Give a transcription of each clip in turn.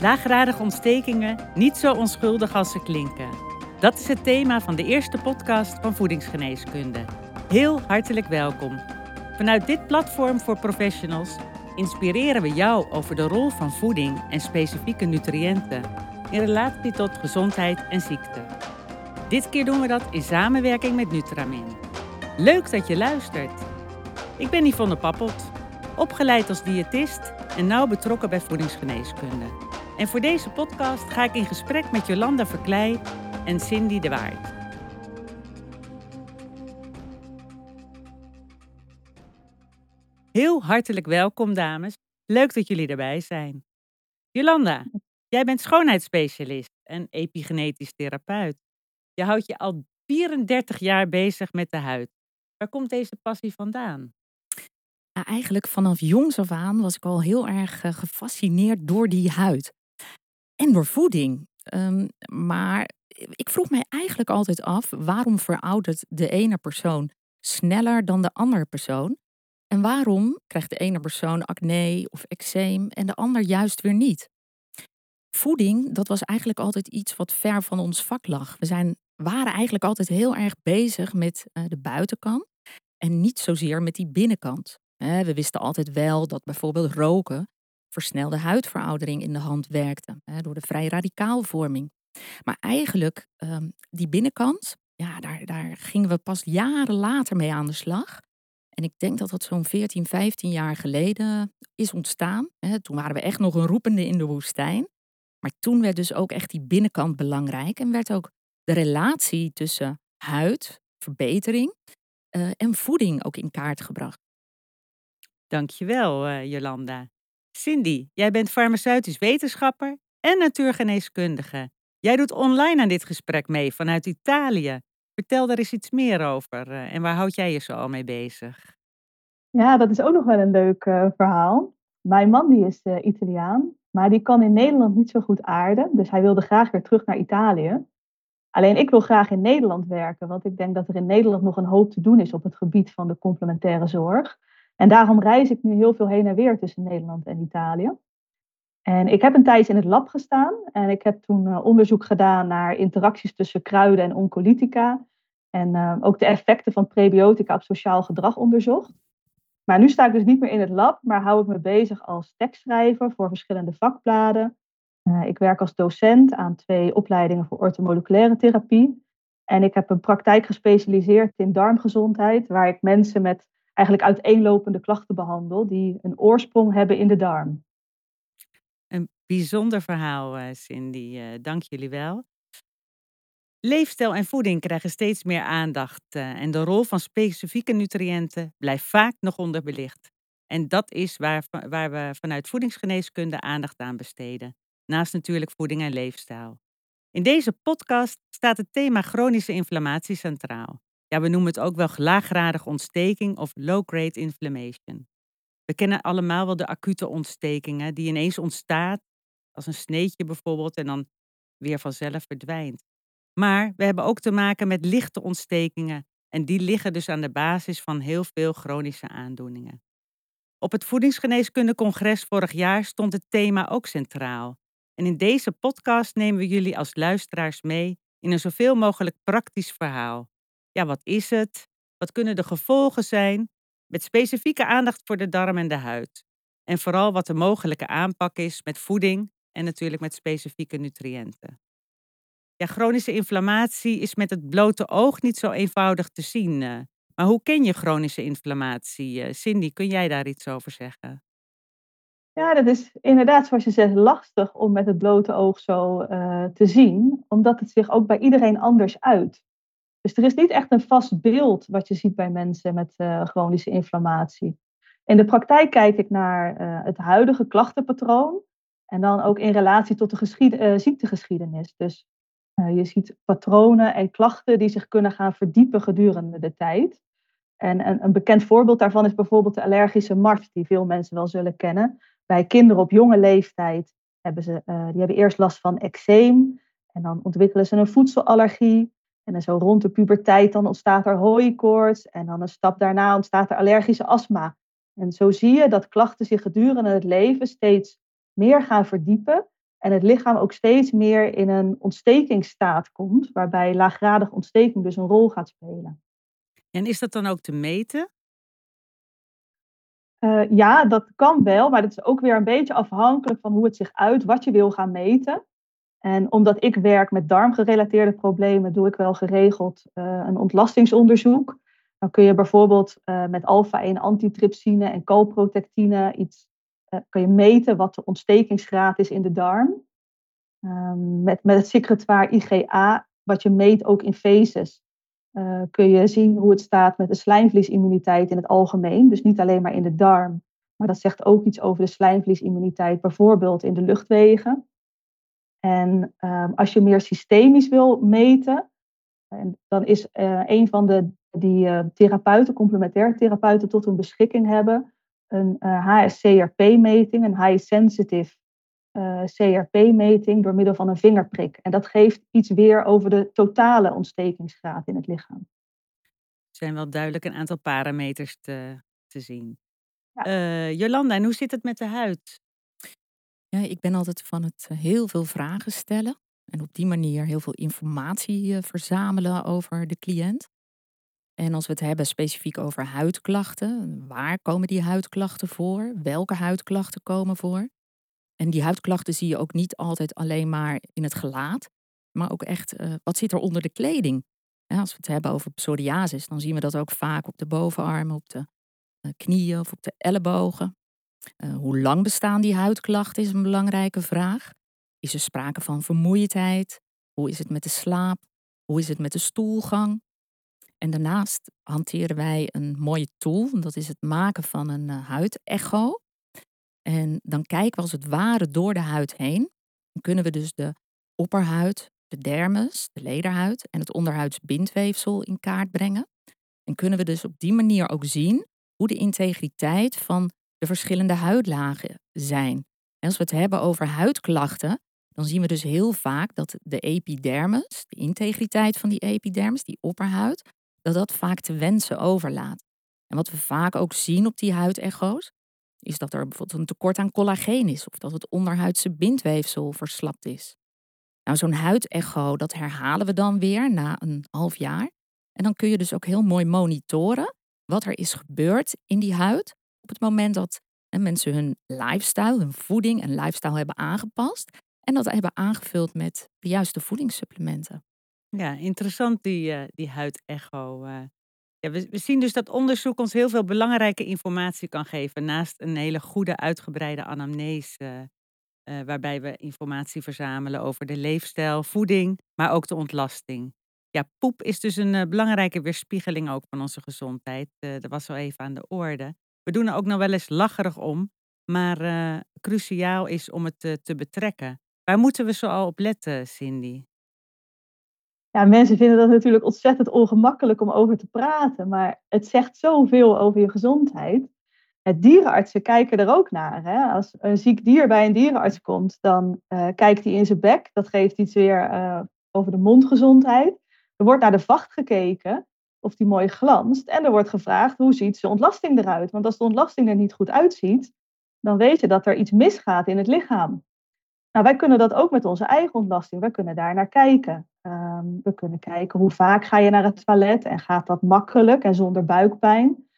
Laaggradige ontstekingen niet zo onschuldig als ze klinken. Dat is het thema van de eerste podcast van voedingsgeneeskunde. Heel hartelijk welkom. Vanuit dit platform voor professionals inspireren we jou over de rol van voeding en specifieke nutriënten in relatie tot gezondheid en ziekte. Dit keer doen we dat in samenwerking met Nutramin. Leuk dat je luistert. Ik ben Yvonne Pappelt, opgeleid als diëtist en nauw betrokken bij voedingsgeneeskunde. En voor deze podcast ga ik in gesprek met Jolanda Verklei en Cindy de Waard. Heel hartelijk welkom, dames. Leuk dat jullie erbij zijn. Jolanda, jij bent schoonheidsspecialist en epigenetisch therapeut. Je houdt je al 34 jaar bezig met de huid. Waar komt deze passie vandaan? Nou, eigenlijk vanaf jongs af aan was ik al heel erg uh, gefascineerd door die huid. En door voeding. Um, maar ik vroeg mij eigenlijk altijd af waarom veroudert de ene persoon sneller dan de andere persoon? En waarom krijgt de ene persoon acne of eczeem en de ander juist weer niet? Voeding, dat was eigenlijk altijd iets wat ver van ons vak lag. We zijn, waren eigenlijk altijd heel erg bezig met uh, de buitenkant en niet zozeer met die binnenkant. We wisten altijd wel dat bijvoorbeeld roken versnelde huidveroudering in de hand werkte door de vrij radicaalvorming. Maar eigenlijk, ehm, die binnenkant, ja, daar, daar gingen we pas jaren later mee aan de slag. En ik denk dat dat zo'n 14, 15 jaar geleden is ontstaan. Toen waren we echt nog een roepende in de woestijn. Maar toen werd dus ook echt die binnenkant belangrijk en werd ook de relatie tussen huid, verbetering uh, en voeding ook in kaart gebracht. Dankjewel, uh, Jolanda. Cindy, jij bent farmaceutisch wetenschapper en natuurgeneeskundige. Jij doet online aan dit gesprek mee vanuit Italië. Vertel daar eens iets meer over uh, en waar houd jij je zo al mee bezig? Ja, dat is ook nog wel een leuk uh, verhaal. Mijn man die is uh, Italiaan, maar die kan in Nederland niet zo goed aarden. Dus hij wilde graag weer terug naar Italië. Alleen ik wil graag in Nederland werken, want ik denk dat er in Nederland nog een hoop te doen is op het gebied van de complementaire zorg. En daarom reis ik nu heel veel heen en weer tussen Nederland en Italië. En ik heb een tijdje in het lab gestaan en ik heb toen uh, onderzoek gedaan naar interacties tussen kruiden en oncolytica. En uh, ook de effecten van prebiotica op sociaal gedrag onderzocht. Maar nu sta ik dus niet meer in het lab, maar hou ik me bezig als tekstschrijver voor verschillende vakbladen. Uh, ik werk als docent aan twee opleidingen voor orthomoleculaire therapie. En ik heb een praktijk gespecialiseerd in darmgezondheid, waar ik mensen met eigenlijk uiteenlopende klachten behandel die een oorsprong hebben in de darm. Een bijzonder verhaal, uh, Cindy. Uh, dank jullie wel. Leefstijl en voeding krijgen steeds meer aandacht uh, en de rol van specifieke nutriënten blijft vaak nog onderbelicht. En dat is waar, waar we vanuit voedingsgeneeskunde aandacht aan besteden, naast natuurlijk voeding en leefstijl. In deze podcast staat het thema chronische inflammatie centraal. Ja, we noemen het ook wel laaggradige ontsteking of low-grade inflammation. We kennen allemaal wel de acute ontstekingen die ineens ontstaat, als een sneetje bijvoorbeeld, en dan weer vanzelf verdwijnt. Maar we hebben ook te maken met lichte ontstekingen en die liggen dus aan de basis van heel veel chronische aandoeningen. Op het Voedingsgeneeskundecongres vorig jaar stond het thema ook centraal. En in deze podcast nemen we jullie als luisteraars mee in een zoveel mogelijk praktisch verhaal ja, wat is het? Wat kunnen de gevolgen zijn? Met specifieke aandacht voor de darm en de huid. En vooral wat de mogelijke aanpak is met voeding en natuurlijk met specifieke nutriënten. Ja, chronische inflammatie is met het blote oog niet zo eenvoudig te zien. Eh. Maar hoe ken je chronische inflammatie? Eh, Cindy, kun jij daar iets over zeggen? Ja, dat is inderdaad, zoals je zegt, lastig om met het blote oog zo uh, te zien, omdat het zich ook bij iedereen anders uit. Dus er is niet echt een vast beeld wat je ziet bij mensen met uh, chronische inflammatie. In de praktijk kijk ik naar uh, het huidige klachtenpatroon en dan ook in relatie tot de uh, ziektegeschiedenis. Dus je ziet patronen en klachten die zich kunnen gaan verdiepen gedurende de tijd. En een, een bekend voorbeeld daarvan is bijvoorbeeld de allergische mart, die veel mensen wel zullen kennen. Bij kinderen op jonge leeftijd hebben ze die hebben eerst last van eczeem en dan ontwikkelen ze een voedselallergie. En dan zo rond de puberteit dan ontstaat er hooikoorts en dan een stap daarna ontstaat er allergische astma. En zo zie je dat klachten zich gedurende het leven steeds meer gaan verdiepen En het lichaam ook steeds meer in een ontstekingsstaat komt, waarbij laaggradige ontsteking dus een rol gaat spelen. En is dat dan ook te meten? Uh, ja, dat kan wel, maar dat is ook weer een beetje afhankelijk van hoe het zich uit, wat je wil gaan meten. En omdat ik werk met darmgerelateerde problemen, doe ik wel geregeld uh, een ontlastingsonderzoek. Dan kun je bijvoorbeeld uh, met alpha-1 antitrypsine en calprotectine iets kun je meten wat de ontstekingsgraad is in de darm. Um, met, met het secretoire IgA, wat je meet ook in feces, kun je zien hoe het staat met de slijmvliesimmuniteit in het algemeen. Dus niet alleen maar in de darm, maar dat zegt ook iets over de slijmvliesimmuniteit, bijvoorbeeld in de luchtwegen. En um, als je meer systemisch wil meten, dan is uh, een van de die uh, therapeuten, complementaire therapeuten, tot hun beschikking hebben, een HSCRP-meting, een high sensitive uh, CRP-meting door middel van een vingerprik. En dat geeft iets weer over de totale ontstekingsgraad in het lichaam. Er zijn wel duidelijk een aantal parameters te, te zien. Ja. Uh, Jolanda, en hoe zit het met de huid? Ja, ik ben altijd van het eh, heel veel vragen stellen. En op die manier heel veel informatie verzamelen over de cliënt. En als we het hebben specifiek over huidklachten, waar komen die huidklachten voor? Welke huidklachten komen voor? En die huidklachten zie je ook niet altijd alleen maar in het gelaat, maar ook echt uh, wat zit er onder de kleding. Als we het hebben over psoriasis, dan zien we dat ook vaak op de bovenarmen, op de knieën of op de ellebogen. Uh, hoe lang bestaan die huidklachten is een belangrijke vraag. Is er sprake van vermoeidheid? Hoe is het met de slaap? Hoe is het met de stoelgang? En daarnaast hanteren wij een mooie tool, dat is het maken van een huidecho. En dan kijken we als het ware door de huid heen. Dan kunnen we dus de opperhuid, de dermis, de lederhuid en het onderhuidsbindweefsel in kaart brengen. En kunnen we dus op die manier ook zien hoe de integriteit van de verschillende huidlagen zijn. En als we het hebben over huidklachten, dan zien we dus heel vaak dat de epidermis, de integriteit van die epidermis, die opperhuid, dat dat vaak te wensen overlaat. En wat we vaak ook zien op die huidecho's, is dat er bijvoorbeeld een tekort aan collageen is of dat het onderhuidse bindweefsel verslapt is. Nou, zo'n huidecho, dat herhalen we dan weer na een half jaar. En dan kun je dus ook heel mooi monitoren wat er is gebeurd in die huid het moment dat mensen hun lifestyle, hun voeding en lifestyle hebben aangepast en dat hebben aangevuld met de juiste voedingssupplementen. Ja, interessant die, uh, die huidecho. Uh, ja, we, zien dus dat onderzoek ons heel veel belangrijke informatie kan geven. Naast een hele goede, uitgebreide anamnese. Uh, waarbij we informatie verzamelen over de leefstijl, voeding, maar ook de ontlasting. Ja, poep is dus een belangrijke weerspiegeling ook van onze gezondheid. Dat was al even aan de orde. We doen er ook nog wel eens lacherig om, maar cruciaal is om het te betrekken. Waar moeten we zo al op letten, Cindy? ja, mensen vinden dat natuurlijk ontzettend ongemakkelijk om over te praten, maar het zegt zoveel over je gezondheid. Het dierenartsen kijken er ook naar. Hè? Als een ziek dier bij een dierenarts komt, dan uh, kijkt hij in zijn bek. Dat geeft iets weer uh, over de mondgezondheid. Er wordt naar de vacht gekeken of die mooi glanst. En er wordt gevraagd hoe ziet zijn ontlasting eruit. Want als de ontlasting er niet goed uitziet, dan weet je dat er iets misgaat in het lichaam. Nou, wij kunnen dat ook met onze eigen ontlasting. Wij kunnen daar naar kijken. Um, we kunnen kijken hoe vaak ga je naar het toilet en gaat dat makkelijk en zonder buikpijn.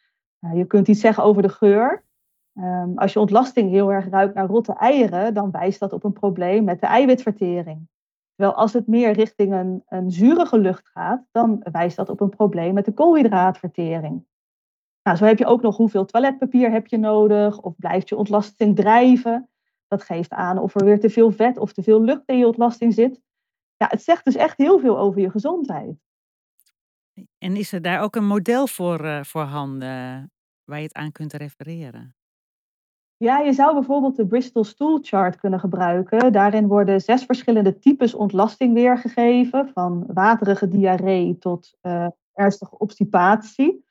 Uh, je kunt iets zeggen over de geur. Um, als je ontlasting heel erg ruikt naar rotte eieren, dan wijst dat op een probleem met de eiwitvertering. Terwijl als het meer richting een, een zurige lucht gaat, dan wijst dat op een probleem met de koolhydraatvertering. Nou, zo heb je ook nog hoeveel toiletpapier heb je nodig, of blijft je ontlasting drijven. Dat geeft aan of er weer te veel vet of te veel lucht in je ontlasting zit. Ja, het zegt dus echt heel veel over je gezondheid. En is er daar ook een model voor uh, voorhanden waar je het aan kunt refereren? Ja, je zou bijvoorbeeld de Bristol Stool Chart kunnen gebruiken. Daarin worden zes verschillende types ontlasting weergegeven, van waterige diarree tot uh, ernstige obstipatie.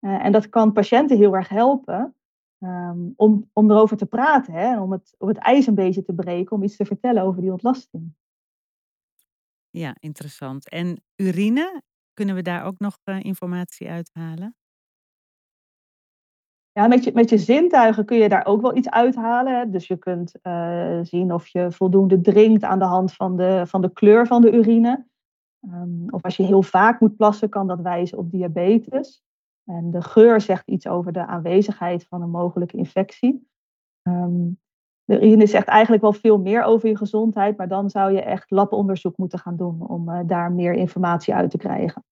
Uh, en dat kan patiënten heel erg helpen um, om, om erover te praten, hè, om, het, om het ijs een beetje te breken, om iets te vertellen over die ontlasting. Ja, interessant. En urine, kunnen we daar ook nog uh, informatie uithalen? Ja, met je, met je zintuigen kun je daar ook wel iets uithalen. Dus je kunt uh, zien of je voldoende drinkt aan de hand van de, van de kleur van de urine. Um, of als je heel vaak moet plassen, kan dat wijzen op diabetes. En de geur zegt iets over de aanwezigheid van een mogelijke infectie. Um, de urine zegt eigenlijk wel veel meer over je gezondheid, maar dan zou je echt labonderzoek moeten gaan doen om uh, daar meer informatie uit te krijgen.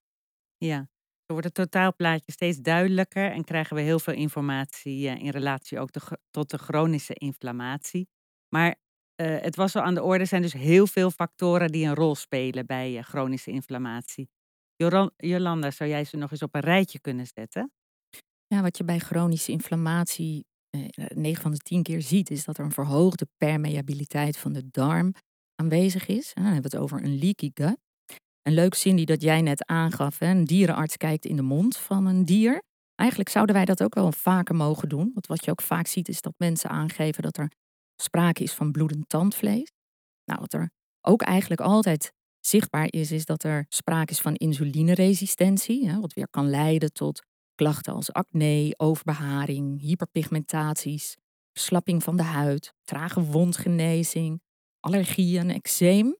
Ja, wordt het totaalplaatje steeds duidelijker en krijgen we heel veel informatie uh, in relatie ook tot de chronische inflammatie. Maar uh, het was al aan de orde, er zijn dus heel veel factoren die een rol spelen bij chronische inflammatie. Jolanda, zou jij ze nog eens op een rijtje kunnen zetten? Ja, wat je bij chronische inflammatie eh, 9 van de 10 keer ziet, is dat er een verhoogde permeabiliteit van de darm aanwezig is. En dan hebben we het over een leaky gut. Een leuk Cindy dat jij net aangaf, hè? een dierenarts kijkt in de mond van een dier. Eigenlijk zouden wij dat ook wel vaker mogen doen. Want wat je ook vaak ziet is dat mensen aangeven dat er sprake is van bloedend tandvlees. Nou, wat er ook eigenlijk altijd zichtbaar is, is dat er sprake is van insulineresistentie. Hè, wat weer kan leiden tot klachten als acne, overbeharing, hyperpigmentaties, verslapping van de huid, trage wondgenezing, allergieën, eczeem.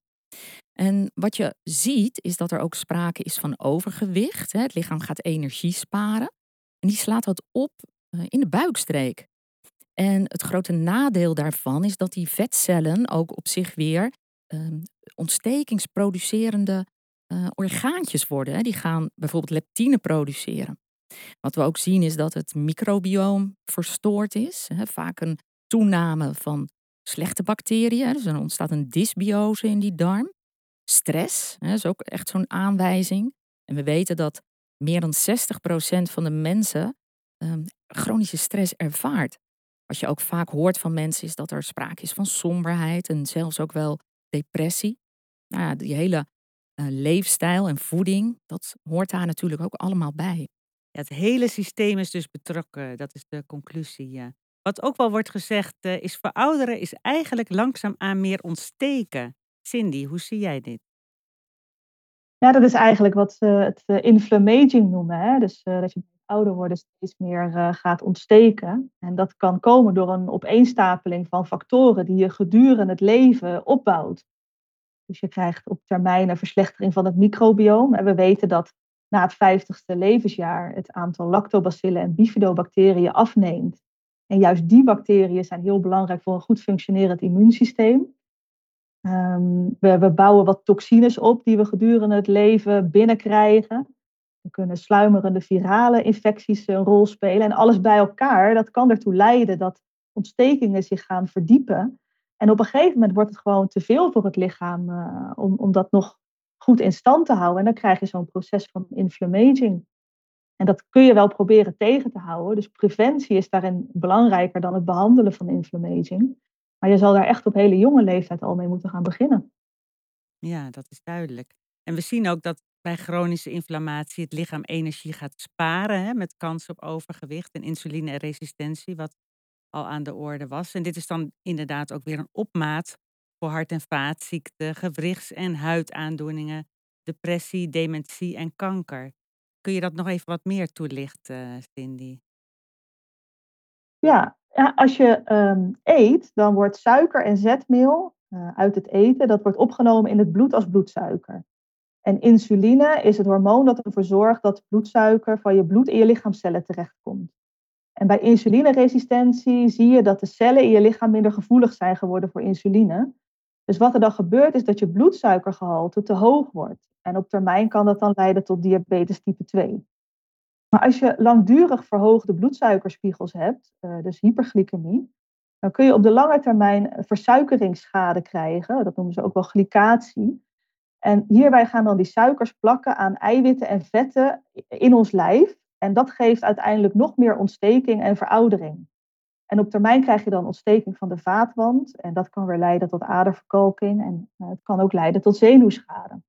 En wat je ziet is dat er ook sprake is van overgewicht. Het lichaam gaat energie sparen. En die slaat dat op eh, in de buikstreek. En het grote nadeel daarvan is dat die vetcellen ook op zich weer uh, ontstekingsproducerende uh, orgaantjes worden. Die gaan bijvoorbeeld leptine produceren. Wat we ook zien is dat het microbioom verstoord is. Vaak een toename van slechte bacteriën. Dus er ontstaat een dysbiose in die darm. Stress is ook echt zo'n aanwijzing. En we weten dat meer dan 60% van de mensen um, chronische stress ervaart. Wat je ook vaak hoort van mensen is dat er sprake is van somberheid en zelfs ook wel depressie. Nou ja, die hele uh, leefstijl en voeding, dat hoort daar natuurlijk ook allemaal bij. Het hele systeem is dus betrokken, dat is de conclusie. Wat ook wel wordt gezegd, uh, is verouderen is eigenlijk langzaamaan meer ontsteken. Cindy, hoe zie jij dit? Ja, dat is eigenlijk wat ze het uh, inflammaging noemen. Hè? Dus dat je ouder worden steeds meer uh, gaat ontsteken. En dat kan komen door een opeenstapeling van factoren die je gedurende het leven opbouwt. Dus je krijgt op termijn een verslechtering van het microbioom. En we weten dat na het vijftigste levensjaar het aantal lactobacillen en bifidobacteriën afneemt. En juist die bacteriën zijn heel belangrijk voor een goed functionerend immuunsysteem. Um, we, we, bouwen wat toxines op die we gedurende het leven binnenkrijgen. Er kunnen sluimerende virale infecties een rol spelen. En alles bij elkaar, dat kan ertoe leiden dat ontstekingen zich gaan verdiepen. En op een gegeven moment wordt het gewoon te veel voor het lichaam uh, om, om dat nog goed in stand te houden. En dan krijg je zo'n proces van inflammaging. En dat kun je wel proberen tegen te houden. Dus preventie is daarin belangrijker dan het behandelen van inflammaging. Maar je zal daar echt op hele jonge leeftijd al mee moeten gaan beginnen. Ja, dat is duidelijk. En we zien ook dat bij chronische inflammatie het lichaam energie gaat sparen hè, met kans op overgewicht en insulineresistentie, wat al aan de orde was. En dit is dan inderdaad ook weer een opmaat voor hart- en vaatziekten, gewrichts- en huidaandoeningen, depressie, dementie en kanker. Kun je dat nog even wat meer toelichten, Cindy? Ja, als je um, eet, dan wordt suiker en zetmeel uh, uit het eten, dat wordt opgenomen in het bloed als bloedsuiker. En insuline is het hormoon dat ervoor zorgt dat bloedsuiker van je bloed in je lichaamcellen terechtkomt. En bij insulineresistentie zie je dat de cellen in je lichaam minder gevoelig zijn geworden voor insuline. Dus wat er dan gebeurt is dat je bloedsuikergehalte te hoog wordt. En op termijn kan dat dan leiden tot diabetes type 2. Maar als je langdurig verhoogde bloedsuikerspiegels hebt, eh, dus hyperglycemie, dan kun je op de lange termijn versuikeringsschade krijgen. Dat noemen ze ook wel glycatie. En hierbij gaan dan die suikers plakken aan eiwitten en vetten in ons lijf. En dat geeft uiteindelijk nog meer ontsteking en veroudering. En op termijn krijg je dan ontsteking van de vaatwand. En dat kan weer leiden tot aderverkalking. En uh, het kan ook leiden tot zenuwschade.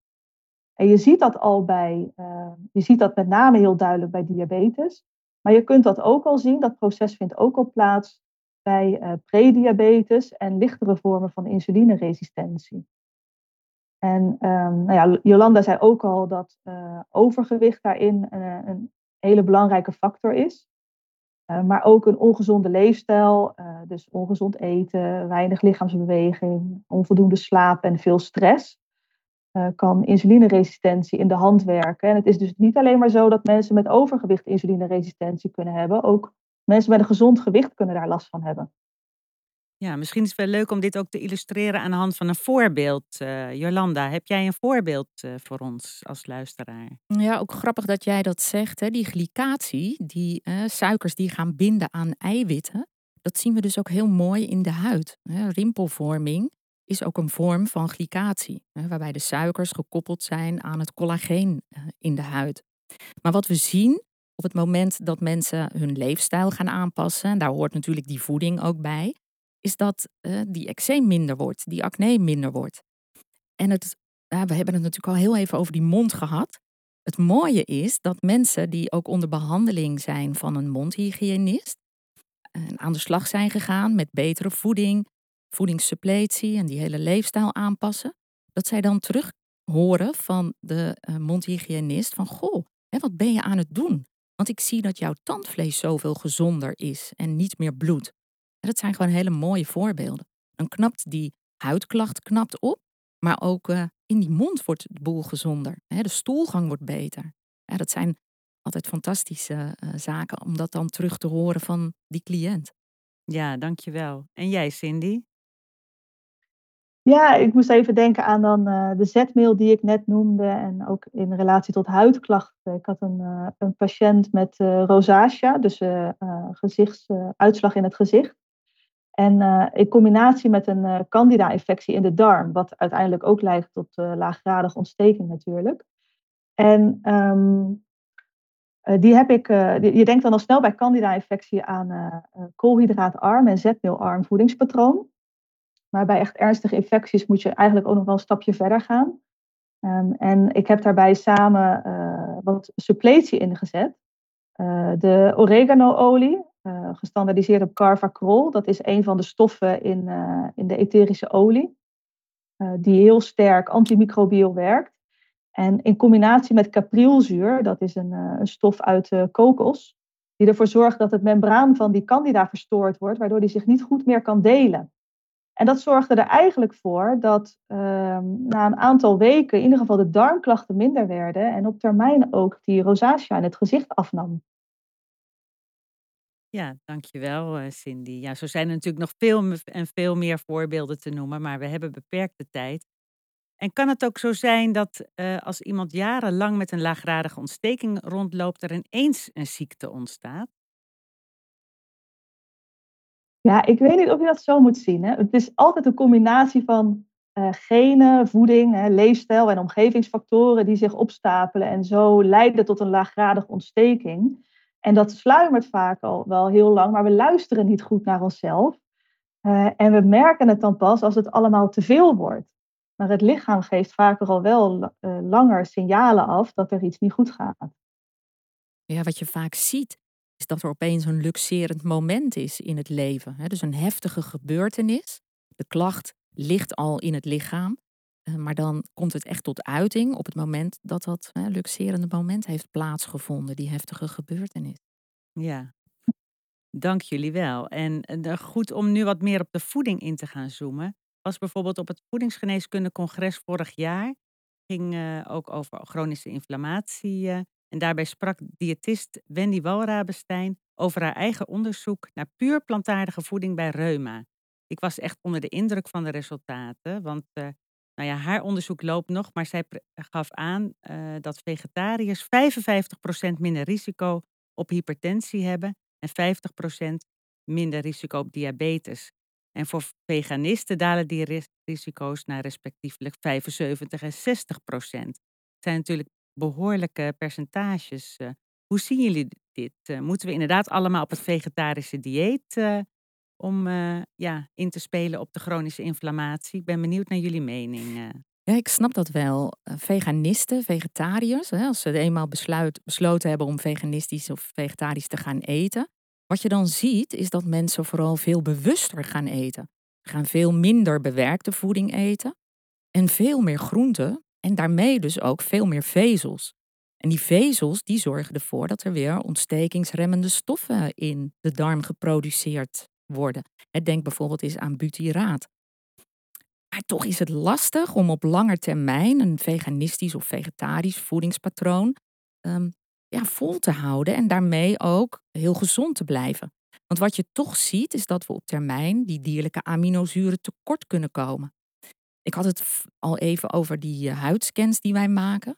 En je ziet dat al bij, uh, je ziet dat met name heel duidelijk bij diabetes. Maar je kunt dat ook al zien, dat proces vindt ook al plaats bij uh, prediabetes en lichtere vormen van insulineresistentie. En um, nou ja, Jolanda zei ook al dat uh, overgewicht daarin een hele belangrijke factor is. Maar ook een ongezonde leefstijl, dus ongezond eten, weinig lichaamsbeweging, onvoldoende slaap en veel stress, uh, kan insulineresistentie in de hand werken. En het is dus niet alleen maar zo dat mensen met overgewicht insulineresistentie kunnen hebben, ook mensen met een gezond gewicht kunnen daar last van hebben. Ja, misschien is het wel leuk om dit ook te illustreren aan de hand van een voorbeeld. Uh, Jolanda, heb jij een voorbeeld uh, voor ons als luisteraar? Ja, ook grappig dat jij dat zegt. Hè? Die glycatie, die uh, suikers die gaan binden aan eiwitten, dat zien we dus ook heel mooi in de huid. Hè? Rimpelvorming is ook een vorm van glycatie, waarbij de suikers gekoppeld zijn aan het collageen in de huid. Maar wat we zien op het moment dat mensen hun leefstijl gaan aanpassen, en daar hoort natuurlijk die voeding ook bij, is dat uh, die eczeem minder wordt, die acne minder wordt. En het, uh, we hebben het natuurlijk al heel even over die mond gehad. Het mooie is dat mensen die ook onder behandeling zijn van een mondhygiënist en aan de slag zijn gegaan met betere voeding, voedingssuppletie en die hele leefstijl aanpassen, dat zij dan terug horen van de uh, mondhygiënist van goh, hè, wat ben je aan het doen? Want ik zie dat jouw tandvlees zoveel gezonder is en niet meer bloedt. Dat zijn gewoon hele mooie voorbeelden. Dan knapt die huidklacht knapt op, maar ook uh, in die mond wordt de boel gezonder. Hè? De stoelgang wordt beter. Dat zijn altijd fantastische uh, zaken om dat dan terug te horen van die cliënt. Ja, dankjewel. En jij, Cindy? Ja, ik moest even denken aan dan uh, de zetmeel die ik net noemde. En ook in relatie tot huidklachten. Ik had een, uh, een patiënt met uh, rosacea, dus gezichtsuitslag in het gezicht. En in combinatie met een candida-infectie in de darm, wat uiteindelijk ook leidt tot laaggradige ontsteking natuurlijk. En um, die heb ik, je denkt dan al snel bij candida-infectie aan koolhydraatarm en zetmeelarm voedingspatroon. Maar bij echt ernstige infecties moet je eigenlijk ook nog wel een stapje verder gaan. Um, en ik heb daarbij samen wat suppletie ingezet. de oregano-olie, uh, gestandaardiseerd op carvacrol. Dat is een van de stoffen in, uh, in de etherische olie, uh, die heel sterk antimicrobieel werkt. En in combinatie met caprilzuur, dat is een, een stof uit kokos, die ervoor zorgt dat het membraan van die candida verstoord wordt, waardoor die zich niet goed meer kan delen. En dat zorgde er eigenlijk voor dat ehm, na een aantal weken in ieder geval de darmklachten minder werden en op termijn ook die rosacea in het gezicht afnam. Ja, dankjewel, uh, Cindy. Ja, zo zijn er natuurlijk nog veel en veel meer voorbeelden te noemen, maar we hebben beperkte tijd. En kan het ook zo zijn dat uh, als iemand jarenlang met een laaggradige ontsteking rondloopt, er ineens een ziekte ontstaat? Ja, ik weet niet of je dat zo moet zien. Hè. Het is altijd een combinatie van uh, genen, voeding, hè, leefstijl en omgevingsfactoren die zich opstapelen en zo leiden tot een laaggradige ontsteking. En dat sluimert vaak al wel heel lang, maar we luisteren niet goed naar onszelf. Uh, en we merken het dan pas als het allemaal te veel wordt. Maar het lichaam geeft vaker al wel uh, langer signalen af dat er iets niet goed gaat. Ja, wat je vaak ziet, is dat er opeens een luxerend moment is in het leven. Dus een heftige gebeurtenis. De klacht ligt al in het lichaam. Uh, maar dan komt het echt tot uiting op het moment dat dat luxerende moment heeft plaatsgevonden, die heftige gebeurtenis. Ja, dank jullie wel. En uh, goed om nu wat meer op de voeding in te gaan zoomen. Was bijvoorbeeld op het voedingsgeneeskundecongres vorig jaar. Ging uh, ook over chronische inflammatie. En daarbij sprak diëtist Wendy Walrabenstein over haar eigen onderzoek naar puur plantaardige voeding bij reuma. Ik was echt onder de indruk van de resultaten, want nou ja, haar onderzoek loopt nog, maar zij gaf aan uh, dat vegetariërs 55% minder risico op hypertensie hebben en 50% minder risico op diabetes. En voor veganisten dalen die risico's naar respectievelijk 75 en 60 procent. Het zijn natuurlijk behoorlijke percentages. Uh, hoe zien jullie dit? Uh, moeten we inderdaad allemaal op het vegetarische dieet om uh, ja, in te spelen op de chronische inflammatie. Ik ben benieuwd naar jullie mening. Ja, ik snap dat wel. Eh, veganisten, vegetariërs, hè, als ze eenmaal besluit, besloten hebben om veganistisch of vegetarisch te gaan eten. Wat je dan ziet, is dat mensen vooral veel bewuster gaan eten. Gaan veel minder bewerkte voeding eten en veel meer groenten en daarmee dus ook veel meer vezels. En die vezels die zorgen ervoor dat er weer ontstekingsremmende stoffen in de darm geproduceerd worden. Denk bijvoorbeeld eens aan butyraat. Maar toch is het lastig om op lange termijn een veganistisch of vegetarisch voedingspatroon um, ja, vol te houden en daarmee ook heel gezond te blijven. Want wat je toch ziet is dat we op termijn die dierlijke aminozuren tekort kunnen komen. Ik had het al even over die uh, huidscans die wij maken.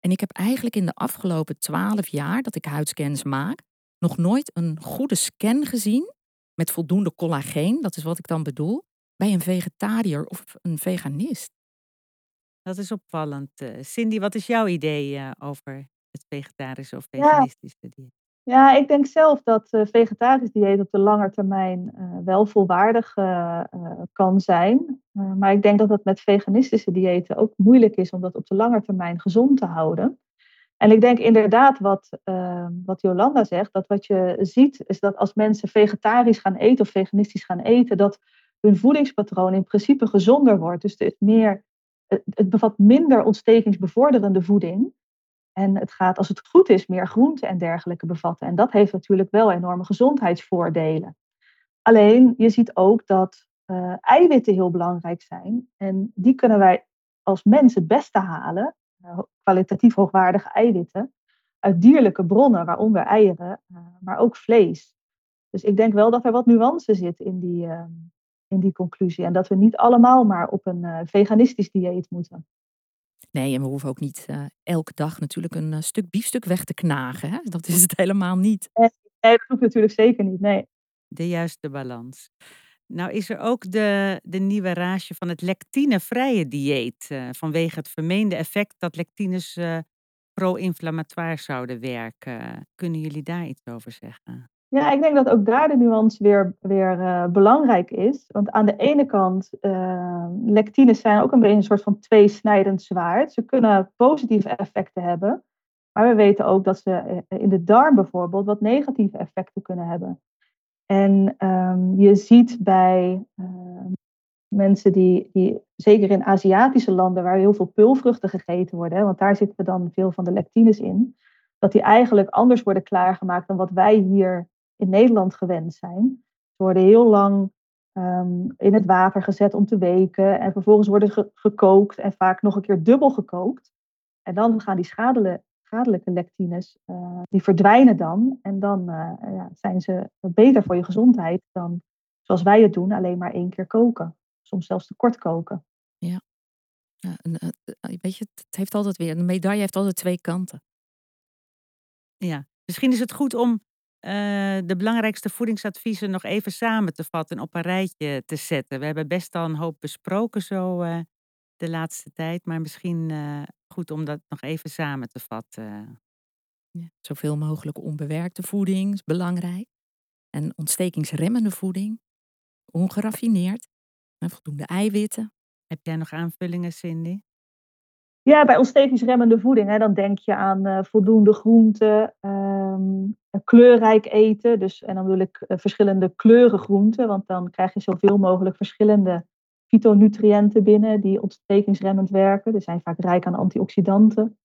En ik heb eigenlijk in de afgelopen twaalf jaar dat ik huidscans maak, nog nooit een goede scan gezien met voldoende collageen, dat is wat ik dan bedoel, bij een vegetariër of een veganist. Dat is opvallend. Uh, Cindy, wat is jouw idee uh, over het vegetarische of veganistische dieet? Ja, ik denk zelf dat uh, vegetarisch dieet op de lange termijn wel volwaardig kan zijn. Maar ik denk dat het met veganistische diëten ook moeilijk is om dat op de lange termijn gezond te houden. En ik denk inderdaad wat, wat Jolanda zegt, dat wat je ziet is dat als mensen vegetarisch gaan eten of veganistisch gaan eten, dat hun voedingspatroon in principe gezonder wordt. Dus het, meer, het, bevat minder ontstekingsbevorderende voeding. En het gaat, als het goed is, meer groenten en dergelijke bevatten. En dat heeft natuurlijk wel enorme gezondheidsvoordelen. Alleen, je ziet ook dat uh, eiwitten heel belangrijk zijn. En die kunnen wij als mens het beste halen, uh, kwalitatief hoogwaardige eiwitten, uit dierlijke bronnen, waaronder eieren, uh, maar ook vlees. Dus ik denk wel dat er wat nuance zit in die, ehm, in die conclusie. En dat we niet allemaal maar op een uh, veganistisch dieet moeten. Nee, en we hoeven ook niet uh, elke dag natuurlijk een uh, stuk biefstuk weg te knagen. Hè? Dat is het helemaal niet. Nee, dat hoeft natuurlijk zeker niet, nee. De juiste balans. Nou is er ook de, de nieuwe rage van het lectinevrije dieet. vanwege het vermeende effect dat lectines pro-inflammatoire zouden werken. Kunnen jullie daar iets over zeggen? Ja, ik denk dat ook daar de nuance weer, weer uh, belangrijk is. Want aan de ene kant, lectines zijn ook een beetje een soort van tweesnijdend zwaard. Ze kunnen positieve effecten hebben. Maar we weten ook dat ze eh, in de darm bijvoorbeeld wat negatieve effecten kunnen hebben. En um, je ziet bij uh, mensen die, die, zeker in Aziatische landen, waar heel veel pulvruchten gegeten worden, want daar zitten dan veel van de lectines in, dat die eigenlijk anders worden klaargemaakt dan wat wij hier in Nederland gewend zijn. Ze worden heel lang um, in het water gezet om te weken en vervolgens worden ge gekookt en vaak nog een keer dubbel gekookt. En dan gaan die schadelijke, schadelijke lectines, uh, die verdwijnen dan en dan uh, ja, zijn ze beter voor je gezondheid dan zoals wij het doen, alleen maar één keer koken. Soms zelfs te kort koken. Ja, ja en, uh, weet je, het heeft altijd weer, een medaille heeft altijd twee kanten. Ja, misschien is het goed om uh, de belangrijkste voedingsadviezen nog even samen te vatten en op een rijtje te zetten. We hebben best al een hoop besproken zo uh, de laatste tijd, maar misschien uh, goed om dat nog even samen te vatten. Ja, zoveel mogelijk onbewerkte voeding is belangrijk. En ontstekingsremmende voeding, ongeraffineerd en voldoende eiwitten. Heb jij nog aanvullingen, Cindy? Ja, bij ontstekingsremmende voeding, hè, dan denk je aan uh, voldoende groenten, um, kleurrijk eten. Dus, en dan bedoel ik uh, verschillende kleuren groenten, want dan krijg je zoveel mogelijk verschillende fytonutriënten binnen die ontstekingsremmend werken. Die zijn vaak rijk aan antioxidanten.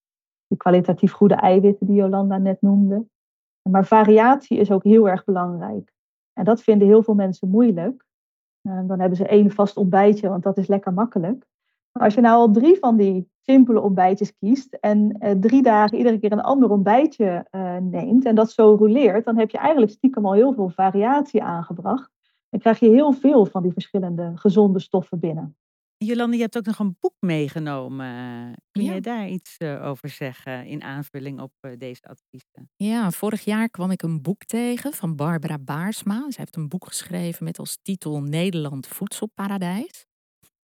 Die kwalitatief goede eiwitten die Jolanda net noemde. Maar variatie is ook heel erg belangrijk. En dat vinden heel veel mensen moeilijk. Uh, dan hebben ze één vast ontbijtje, want dat is lekker makkelijk. Maar als je nou al drie van die simpele ontbijtjes kiest en uh, drie dagen iedere keer een ander ontbijtje uh, neemt en dat zo rouleert, dan heb je eigenlijk stiekem al heel veel variatie aangebracht. Dan krijg je heel veel van die verschillende gezonde stoffen binnen. Jolande, je hebt ook nog een boek meegenomen. Kun ja. je daar iets uh, over zeggen in aanvulling op deze adviezen? Ja, vorig jaar kwam ik een boek tegen van Barbara Baarsma. Zij heeft een boek geschreven met als titel Nederland Voedselparadijs.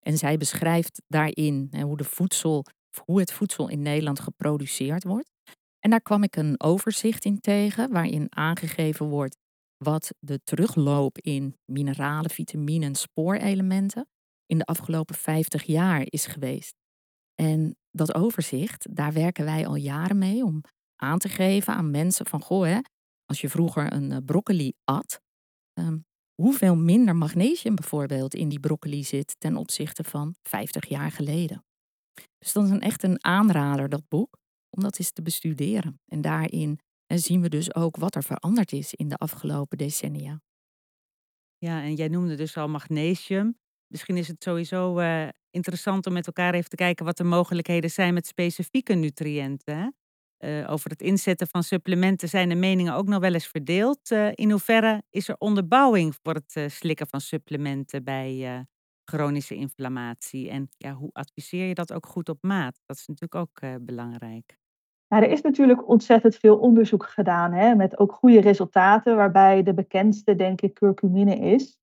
En zij beschrijft daarin hè, hoe, de voedsel, hoe het voedsel in Nederland geproduceerd wordt. En daar kwam ik een overzicht in tegen, waarin aangegeven wordt wat de terugloop in mineralen, vitamine en spoorelementen in de afgelopen 50 jaar is geweest. En dat overzicht, daar werken wij al jaren mee om aan te geven aan mensen van, goh, hè, als je vroeger een eh, broccoli at, um, hoeveel minder magnesium bijvoorbeeld in die broccoli zit ten opzichte van 50 jaar geleden. Dus dat is een echt een aanrader, dat boek. om dat eens te bestuderen. En daarin zien we dus ook wat er veranderd is in de afgelopen decennia. Ja, en jij noemde dus al magnesium. Misschien is het sowieso uh, interessant om met elkaar even te kijken wat de mogelijkheden zijn met specifieke nutriënten. Uh, over het inzetten van supplementen zijn de meningen ook nog wel eens verdeeld. Uh, in hoeverre is er onderbouwing voor het slikken van supplementen bij chronische inflammatie? En ja, hoe adviseer je dat ook goed op maat? Dat is natuurlijk ook belangrijk. Ja, er is natuurlijk ontzettend veel onderzoek gedaan, hè, met ook goede resultaten, waarbij de bekendste, denk ik, curcumine is.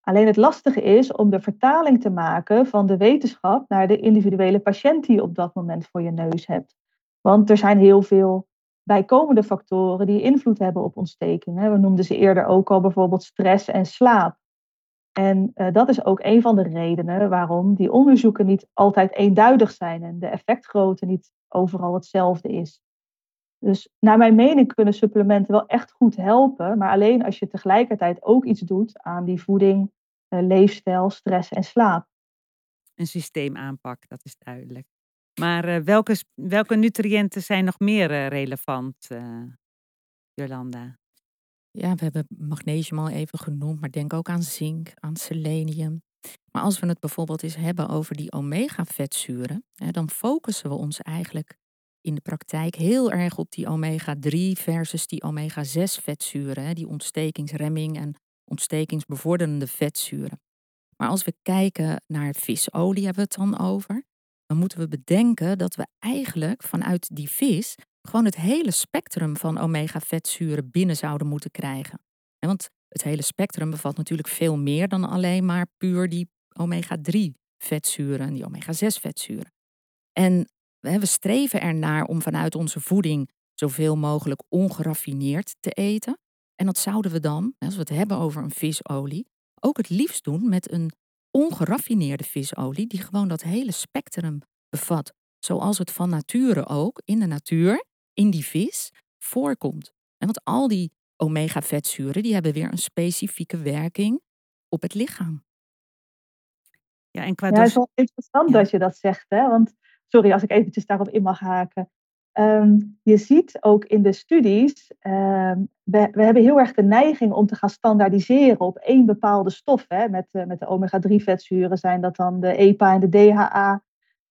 Alleen het lastige is om de vertaling te maken van de wetenschap naar de individuele patiënt die je op dat moment voor je neus hebt. Want er zijn heel veel bijkomende factoren die invloed hebben op ontsteking. We noemden ze eerder ook al bijvoorbeeld stress en slaap. En uh, dat is ook een van de redenen waarom die onderzoeken niet altijd eenduidig zijn en de effectgrootte niet overal hetzelfde is. Dus naar mijn mening kunnen supplementen wel echt goed helpen, maar alleen als je tegelijkertijd ook iets doet aan die voeding, uh, leefstijl, stress en slaap. Een systeemaanpak, dat is duidelijk. Maar uh, welke, welke nutriënten zijn nog meer relevant, Jolanda? Ja, we hebben magnesium al even genoemd, maar denk ook aan zink, aan selenium. Maar als we het bijvoorbeeld eens hebben over die omega-vetzuren, dan focussen we ons eigenlijk in de praktijk heel erg op die omega-3 versus die omega-6 vetzuren, die ontstekingsremming en ontstekingsbevorderende vetzuren. Maar als we kijken naar visolie, hebben we het dan over, dan moeten we bedenken dat we eigenlijk vanuit die vis gewoon het hele spectrum van omega-vetzuren binnen zouden moeten krijgen. Want het hele spectrum bevat natuurlijk veel meer dan alleen maar puur die omega-3 vetzuren en die omega-6 vetzuren. En we streven ernaar om vanuit onze voeding zoveel mogelijk ongeraffineerd te eten. En dat zouden we dan, als we het hebben over een visolie, ook het liefst doen met een ongeraffineerde visolie die gewoon dat hele spectrum bevat. Zoals het van nature ook in de natuur in die vis voorkomt. En want al die omega-vetzuren die hebben weer een specifieke werking op het lichaam. Ja, en qua ja, het is wel interessant dat je dat zegt, hè? want sorry als ik eventjes daarop in mag haken. Ehm, je ziet ook in de studies, um, we, we, hebben heel erg de neiging om te gaan standaardiseren op één bepaalde stof. Hè? Met, uh, met de omega-3 vetzuren zijn dat dan de EPA en de DHA.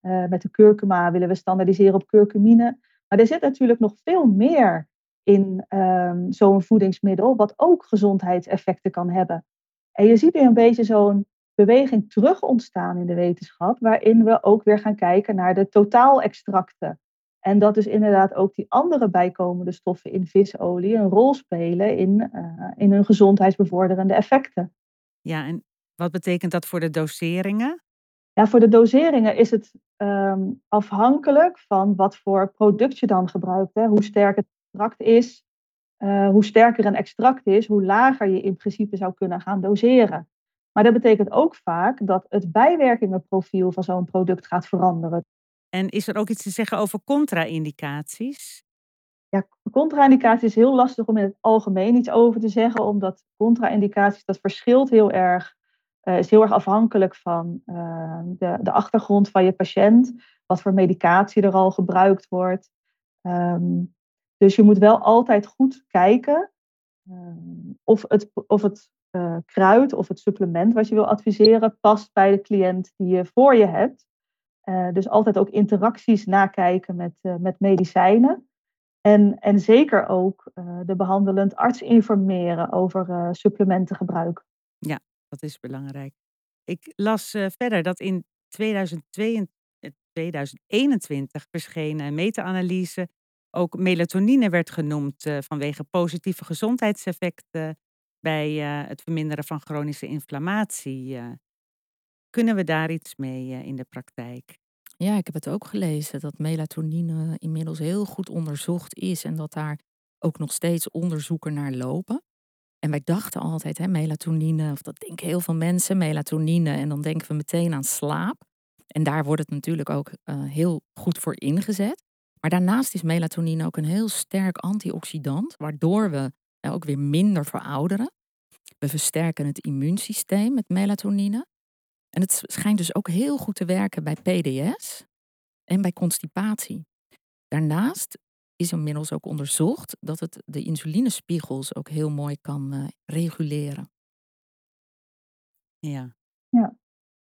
Uh, met de curcuma willen we standaardiseren op curcumine. Maar er zit natuurlijk nog veel meer in um, zo'n voedingsmiddel, wat ook gezondheidseffecten kan hebben. En je ziet weer een beetje zo'n beweging terug ontstaan in de wetenschap, waarin we ook weer gaan kijken naar de totaalextracten. En dat dus inderdaad ook die andere bijkomende stoffen in visolie een rol spelen in, uh, in hun gezondheidsbevorderende effecten. Ja, en wat betekent dat voor de doseringen? Ja, voor de doseringen is het um, afhankelijk van wat voor product je dan gebruikt. Hè. Hoe sterk het extract is, uh, hoe sterker een extract is, hoe lager je in principe zou kunnen gaan doseren. Maar dat betekent ook vaak dat het bijwerkingenprofiel van zo'n product gaat veranderen. En is er ook iets te zeggen over contra-indicaties? Ja, contra-indicaties is heel lastig om in het algemeen iets over te zeggen, omdat contra-indicaties, dat verschilt heel erg uh, is heel erg afhankelijk van uh, de, de, achtergrond van je patiënt, wat voor medicatie er al gebruikt wordt. Um, dus je moet wel altijd goed kijken um, of het, of het kruid of het supplement wat je wil adviseren past bij de cliënt die je voor je hebt. dus altijd ook interacties nakijken met, met medicijnen. En, en zeker ook de behandelend arts informeren over supplementengebruik. Dat is belangrijk. Ik las uh, verder dat in 2022, 2021 verscheen meta-analyse ook melatonine werd genoemd uh, vanwege positieve gezondheidseffecten bij uh, het verminderen van chronische inflammatie. kunnen we daar iets mee in de praktijk? Ja, ik heb het ook gelezen dat melatonine inmiddels heel goed onderzocht is en dat daar ook nog steeds onderzoeken naar lopen. En wij dachten altijd, hè, melatonine, of dat denken heel veel mensen, melatonine. En dan denken we meteen aan slaap. En daar wordt het natuurlijk ook uh, heel goed voor ingezet. Maar daarnaast is melatonine ook een heel sterk antioxidant, waardoor we uh, ook weer minder verouderen. We versterken het immuunsysteem met melatonine. En het schijnt dus ook heel goed te werken bij PDS en bij constipatie. Daarnaast is inmiddels ook onderzocht dat het de insulinespiegels ook heel mooi kan uh, reguleren. Ja. Ja.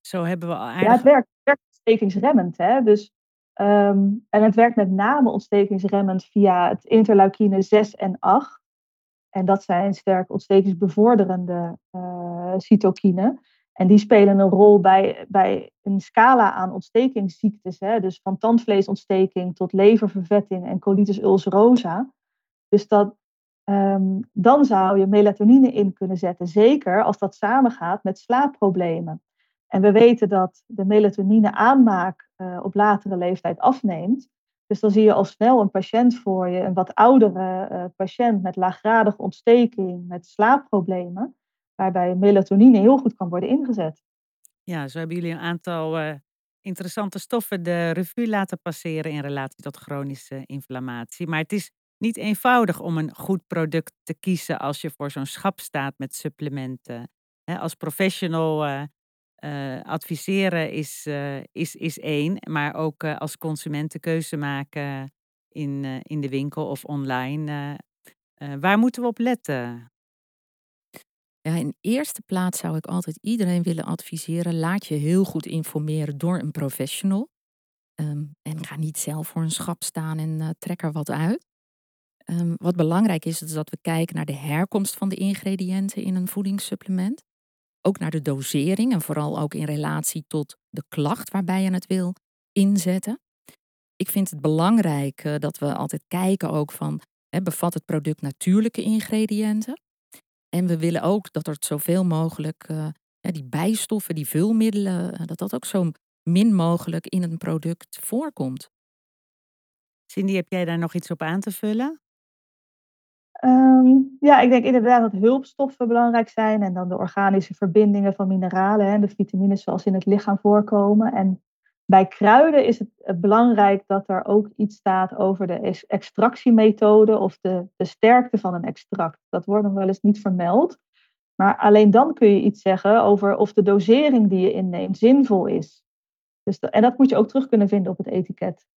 Zo hebben we al Ja, het werkt, het werkt ontstekingsremmend. Hè? Dus, ehm, en het werkt met name ontstekingsremmend via het interleukine 6 en 8. En dat zijn sterk ontstekingsbevorderende uh, cytokinen. En die spelen een rol bij, bij een scala aan ontstekingsziektes. Hè? Dus van tandvleesontsteking tot leververvetting en colitis ulcerosa. Dus dat, um, dan zou je melatonine in kunnen zetten. Zeker als dat samengaat met slaapproblemen. En we weten dat de melatonine aanmaak uh, op latere leeftijd afneemt. Dus dan zie je al snel een patiënt voor je, een wat oudere uh, patiënt met laaggradige ontsteking, met slaapproblemen waarbij melatonine heel goed kan worden ingezet. Ja, zo hebben jullie een aantal uh, interessante stoffen de revue laten passeren in relatie tot chronische inflammatie. Maar het is niet eenvoudig om een goed product te kiezen als je voor zo'n schap staat met supplementen. als professional uh, uh, adviseren is, is, is één, maar ook als consument keuze maken in, in de winkel of online. waar moeten we op letten? Ja, in eerste plaats zou ik altijd iedereen willen adviseren: laat je heel goed informeren door een professional. Um, en ga niet zelf voor een schap staan en uh, trek er wat uit. Um, wat belangrijk is, is dat we kijken naar de herkomst van de ingrediënten in een voedingssupplement. Ook naar de dosering en vooral ook in relatie tot de klacht waarbij je het wil inzetten. Ik vind het belangrijk uh, dat we altijd kijken ook van, bevat het product natuurlijke ingrediënten? En we willen ook dat er zoveel mogelijk uh, ja, die bijstoffen, die vulmiddelen, uh, dat dat ook zo min mogelijk in een product voorkomt. Cindy, heb jij daar nog iets op aan te vullen? Um, ja, ik denk inderdaad dat hulpstoffen belangrijk zijn en dan de organische verbindingen van mineralen en de vitamines zoals in het lichaam voorkomen. En bij kruiden is het belangrijk dat er ook iets staat over de extractiemethode of de, de sterkte van een extract. Dat wordt nog wel eens niet vermeld. Maar alleen dan kun je iets zeggen over of de dosering die je inneemt zinvol is. Dus en dat moet je ook terug kunnen vinden op het etiket.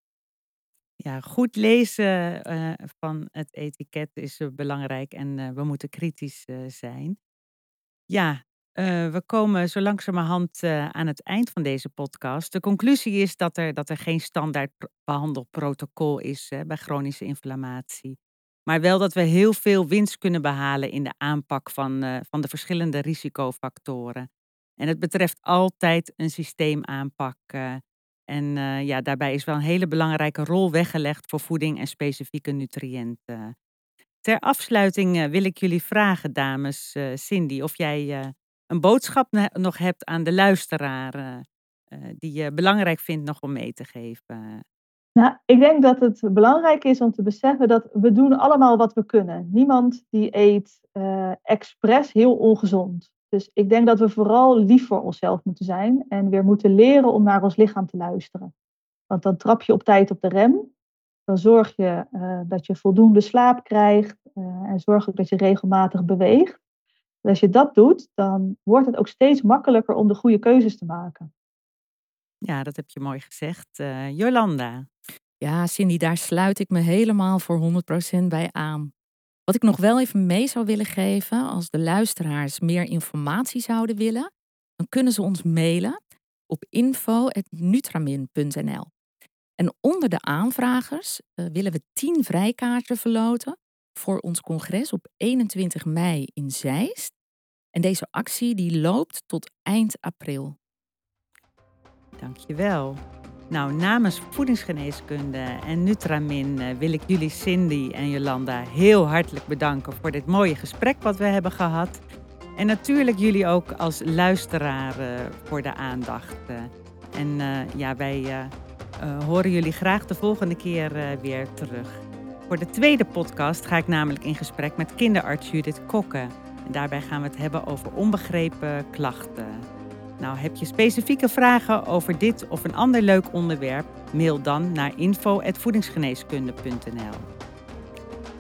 Ja, goed lezen uh, van het etiket is uh, belangrijk en we moeten kritisch zijn. Ja, uh, we komen zo langzamerhand uh, aan het eind van deze podcast. De conclusie is dat er, dat er geen standaard behandelprotocol is hè, bij chronische inflammatie. Maar wel dat we heel veel winst kunnen behalen in de aanpak van, uh, van de verschillende risicofactoren. En het betreft altijd een systeemaanpak. en ja, daarbij is wel een hele belangrijke rol weggelegd voor voeding en specifieke nutriënten. Ter afsluiting wil ik jullie vragen, dames, Cindy, of jij een boodschap nog hebt aan de luisteraar uh, die je belangrijk vindt nog om mee te geven? Nou, ik denk dat het belangrijk is om te beseffen dat we doen allemaal wat we kunnen. Niemand die eet uh, expres heel ongezond. Dus ik denk dat we vooral lief voor onszelf moeten zijn en weer moeten leren om naar ons lichaam te luisteren. Want dan trap je op tijd op de rem. Dan zorg je dat je voldoende slaap krijgt en zorg ook dat je regelmatig beweegt. Als je dat doet, dan wordt het ook steeds makkelijker om de goede keuzes te maken. Ja, dat heb je mooi gezegd. Uh, Jolanda. Ja, Cindy, daar sluit ik me helemaal voor 100% bij aan. Wat ik nog wel even mee zou willen geven, als de luisteraars meer informatie zouden willen, dan kunnen ze ons mailen op info.nutramin.nl. En onder de aanvragers uh, willen we 10 vrijkaarten verloten voor ons congres op 21 mei in Zeist. En deze actie die loopt tot eind april. Dankjewel. Nou, namens voedingsgeneeskunde en Nutramin uh, wil ik jullie Cindy en Jolanda heel hartelijk bedanken voor dit mooie gesprek wat we hebben gehad. En natuurlijk jullie ook als luisteraar uh, voor de aandacht. Uh, en ja, wij horen jullie graag de volgende keer weer terug. Voor de tweede podcast ga ik namelijk in gesprek met kinderarts Judith Kokke. En daarbij gaan we het hebben over onbegrepen klachten. Nou, heb je specifieke vragen over dit of een ander leuk onderwerp? Mail dan naar info.voedingsgeneeskunde.nl.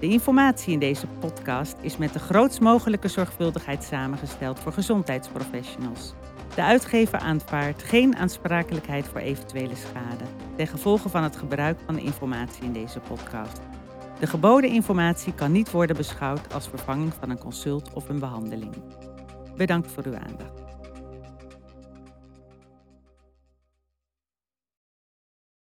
De informatie in deze podcast is met de grootst mogelijke zorgvuldigheid samengesteld voor gezondheidsprofessionals. De uitgever aanvaardt geen aansprakelijkheid voor eventuele schade ten gevolge van het gebruik van de informatie in deze podcast. De geboden informatie kan niet worden beschouwd als vervanging van een consult of een behandeling. Bedankt voor uw aandacht.